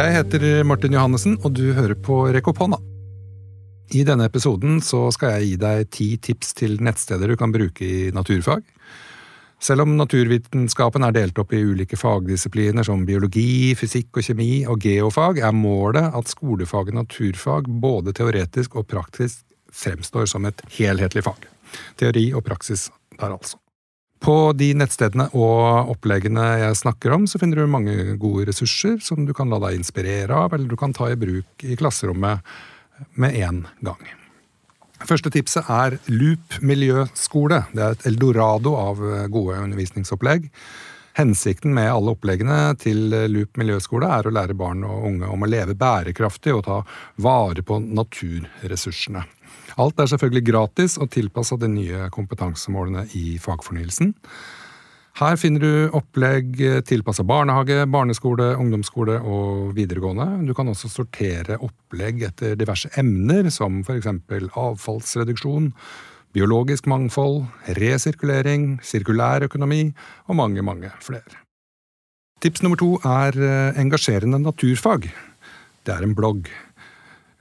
Jeg heter Martin Johannessen, og du hører på Rekk opp hånda. I denne episoden så skal jeg gi deg ti tips til nettsteder du kan bruke i naturfag. Selv om naturvitenskapen er delt opp i ulike fagdisipliner som biologi, fysikk og kjemi og geofag, er målet at skolefaget naturfag både teoretisk og praktisk fremstår som et helhetlig fag. Teori og praksis der, altså. På de nettstedene og oppleggene jeg snakker om, så finner du mange gode ressurser som du kan la deg inspirere av, eller du kan ta i bruk i klasserommet med en gang. Første tipset er Loop miljøskole. Det er et eldorado av gode undervisningsopplegg. Hensikten med alle oppleggene til Loop miljøskole er å lære barn og unge om å leve bærekraftig og ta vare på naturressursene. Alt er selvfølgelig gratis og tilpassa de nye kompetansemålene i fagfornyelsen. Her finner du opplegg tilpassa barnehage, barneskole, ungdomsskole og videregående. Du kan også sortere opplegg etter diverse emner, som f.eks. avfallsreduksjon, biologisk mangfold, resirkulering, sirkulær økonomi og mange, mange flere. Tips nummer to er engasjerende naturfag. Det er en blogg.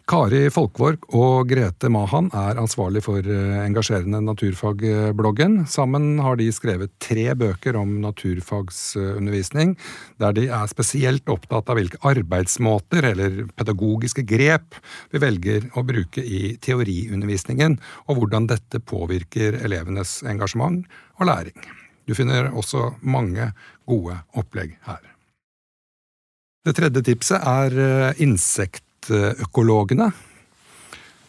Kari Folkvork og Grete Mahan er ansvarlig for eh, engasjerende naturfagbloggen. Sammen har de skrevet tre bøker om naturfagsundervisning, der de er spesielt opptatt av hvilke arbeidsmåter eller pedagogiske grep vi velger å bruke i teoriundervisningen, og hvordan dette påvirker elevenes engasjement og læring. Du finner også mange gode opplegg her. Det tredje tipset er eh, insekt nettøkologene.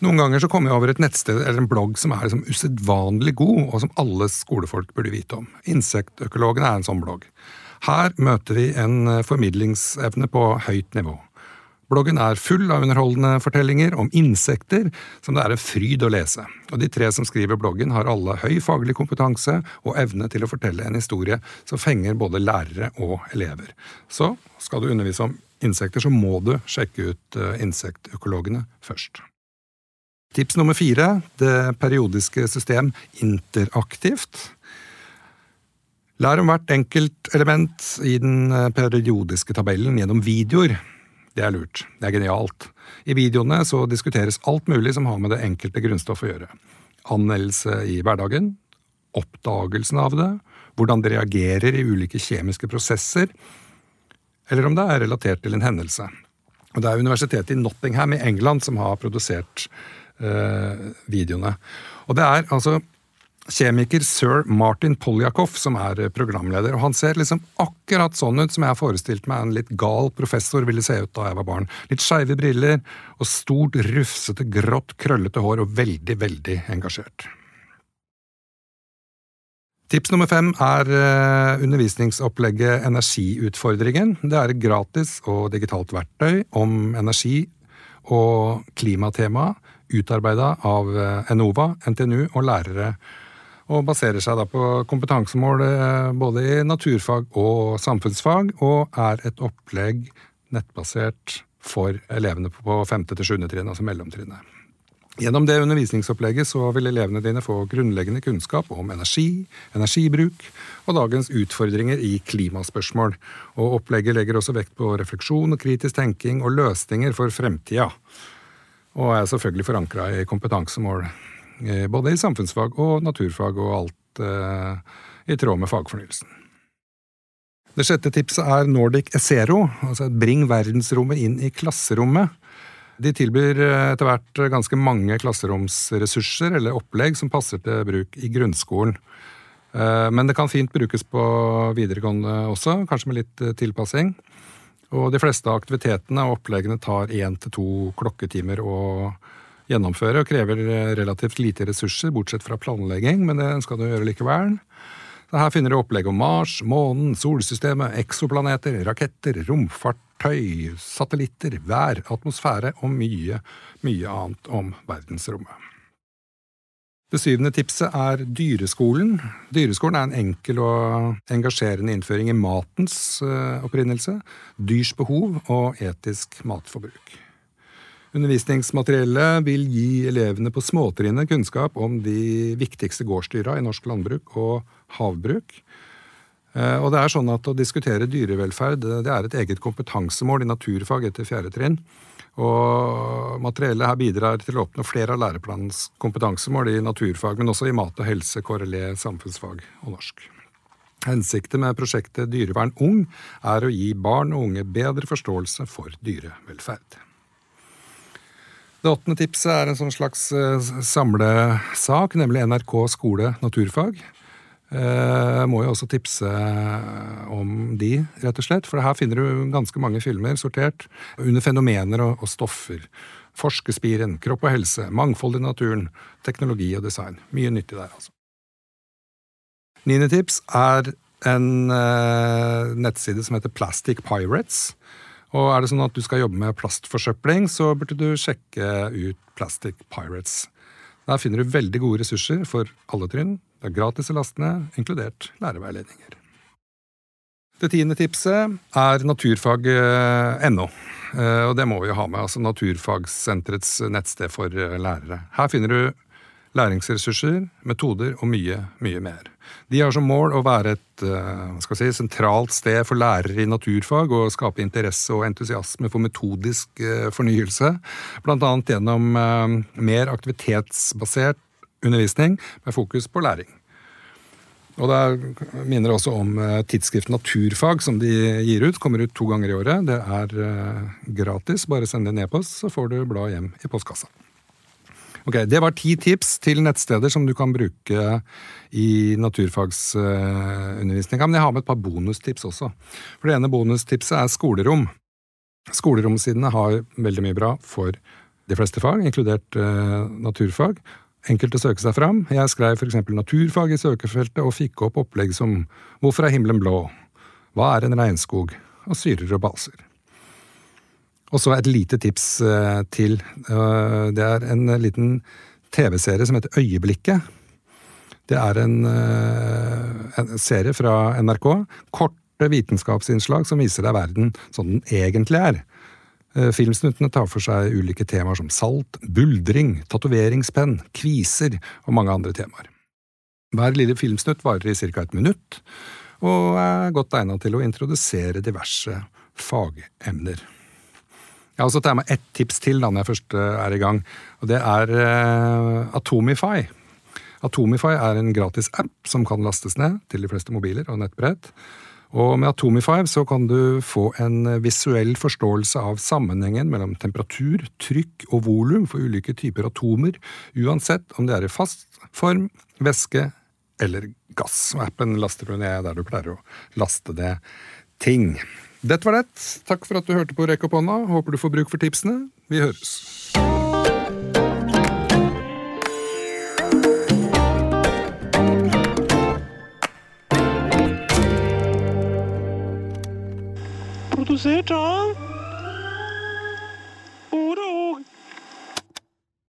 Noen ganger så kommer jeg over et nettsted eller en blogg som er liksom usedvanlig god, og som alle skolefolk burde vite om. Insektøkologene er en sånn blogg. Her møter vi en formidlingsevne på høyt nivå. Bloggen er full av underholdende fortellinger om insekter som det er en fryd å lese, og de tre som skriver bloggen har alle høy faglig kompetanse og evne til å fortelle en historie som fenger både lærere og elever. Så skal du undervise om insekter, så må du sjekke ut eh, insektøkologene først. Tips nummer fire det periodiske system interaktivt. Lær om hvert enkelt element i den eh, periodiske tabellen gjennom videoer. Det er lurt. Det er genialt. I videoene så diskuteres alt mulig som har med det enkelte grunnstoffet å gjøre. Anvendelse i hverdagen, oppdagelsen av det, hvordan det reagerer i ulike kjemiske prosesser, eller om det er relatert til en hendelse. Og Det er universitetet i Nottingham i England som har produsert uh, videoene. Og det er altså kjemiker sir Martin Poljakov som er programleder. og Han ser liksom akkurat sånn ut som jeg har forestilt meg en litt gal professor ville se ut da jeg var barn. Litt skeive briller og stort, rufsete, grått, krøllete hår og veldig, veldig engasjert. Tips nummer fem er eh, undervisningsopplegget Energiutfordringen. Det er et gratis og digitalt verktøy om energi og klimatema utarbeida av eh, Enova, NTNU og lærere, og baserer seg da på kompetansemål eh, både i naturfag og samfunnsfag, og er et opplegg nettbasert for elevene på femte til 7. trinn, altså mellomtrinnet. Gjennom det undervisningsopplegget så vil elevene dine få grunnleggende kunnskap om energi, energibruk og dagens utfordringer i klimaspørsmål. Og opplegget legger også vekt på refleksjon og kritisk tenking og løsninger for fremtida. Og er selvfølgelig forankra i kompetansemål, eh, både i samfunnsfag og naturfag og alt eh, i tråd med fagfornyelsen. Det sjette tipset er Nordic Essero, altså bring verdensrommet inn i klasserommet. De tilbyr eh, etter hvert ganske mange klasseromsressurser eller opplegg som passer til bruk i grunnskolen. Eh, men det kan fint brukes på videregående også, kanskje med litt eh, tilpassing. Og de fleste av aktivitetene og oppleggene tar én til to klokketimer å gjennomføre, og krever relativt lite ressurser, bortsett fra planlegging, men det skal du gjøre likevel. Så her finner du opplegg om Mars, månen, solsystemet, eksoplaneter, raketter, romfartøy, satellitter, vær, atmosfære og mye, mye annet om verdensrommet. Det syvende tipset er Dyreskolen. Dyreskolen er en enkel og engasjerende innføring i matens eh, opprinnelse, dyrs behov og etisk matforbruk. Undervisningsmateriellet vil gi elevene på småtrinnet kunnskap om de viktigste gårdsdyra i norsk landbruk og havbruk. Eh, og det er sånn at Å diskutere dyrevelferd det er et eget kompetansemål i naturfag etter fjerde trinn. Og Materiellet her bidrar til å oppnå flere av læreplanens kompetansemål i naturfag, men også i mat og helse, KRLE, samfunnsfag og norsk. Hensikten med prosjektet Dyrevern ung er å gi barn og unge bedre forståelse for dyrevelferd. Det åttende tipset er en sånn slags eh, samlesak, nemlig NRK skole naturfag. Jeg eh, må jo også tipse om de, rett og slett. For her finner du ganske mange filmer sortert under fenomener og, og stoffer. Forskerspiren, kropp og helse, mangfold i naturen, teknologi og design. Mye nyttig der, altså. Niende tips er en eh, nettside som heter Plastic Pirates. Og er det sånn at du skal jobbe med plastforsøpling, så burde du sjekke ut Plastic Pirates. Der finner du veldig gode ressurser for alle trinn. Det er gratis å laste ned, inkludert læreveiledninger. Det tiende tipset er naturfag.no. Eh, og det må vi jo ha med. altså Naturfagsenterets nettsted for eh, lærere. Her finner du læringsressurser, metoder og mye, mye mer. De har som mål å være et eh, si, sentralt sted for lærere i naturfag og skape interesse og entusiasme for metodisk fornyelse, bl.a. gjennom mer aktivitetsbasert undervisning med fokus på læring. Og det minner også om tidsskriftet Naturfag, som de gir ut. Kommer ut to ganger i året. Det er gratis. Bare send det ned på oss, så får du bladet hjem i postkassa. Ok, Det var ti tips til nettsteder som du kan bruke i naturfagsundervisninga. Men jeg har med et par bonustips også. For Det ene bonustipset er skolerom. Skoleromsidene har veldig mye bra for de fleste fag, inkludert naturfag. Enkelt å søke seg fram. Jeg skrev f.eks. naturfag i søkefeltet og fikk opp opplegg som Hvorfor er himmelen blå? Hva er en regnskog? Og syrer og baser. Og så et lite tips eh, til. Eh, det er en liten TV-serie som heter Øyeblikket. Det er en, eh, en, serie fra NRK. Korte vitenskapsinnslag som viser deg verden som den egentlig er. Filmsnuttene tar for seg ulike temaer som salt, buldring, tatoveringspenn, kviser og mange andre temaer. Hver lille filmsnutt varer i ca. et minutt, og er godt egnet til å introdusere diverse fagemner. Jeg har også tatt med ett tips til da når jeg først eh, er i gang. og Det er uh, Atomify. Atomify er en gratis app som kan lastes ned til de fleste mobiler og nettbrett. Og med Atomify så kan du få en visuell forståelse av sammenhengen mellom temperatur, trykk og volum for ulike typer atomer, uansett om det er i fast form, væske eller gass. Og appen laster du ned der du pleier å laste det ting. Dette var det. Takk for at du hørte på Rekk opp hånda. Håper du får bruk for tipsene. Vi høres. Produsert av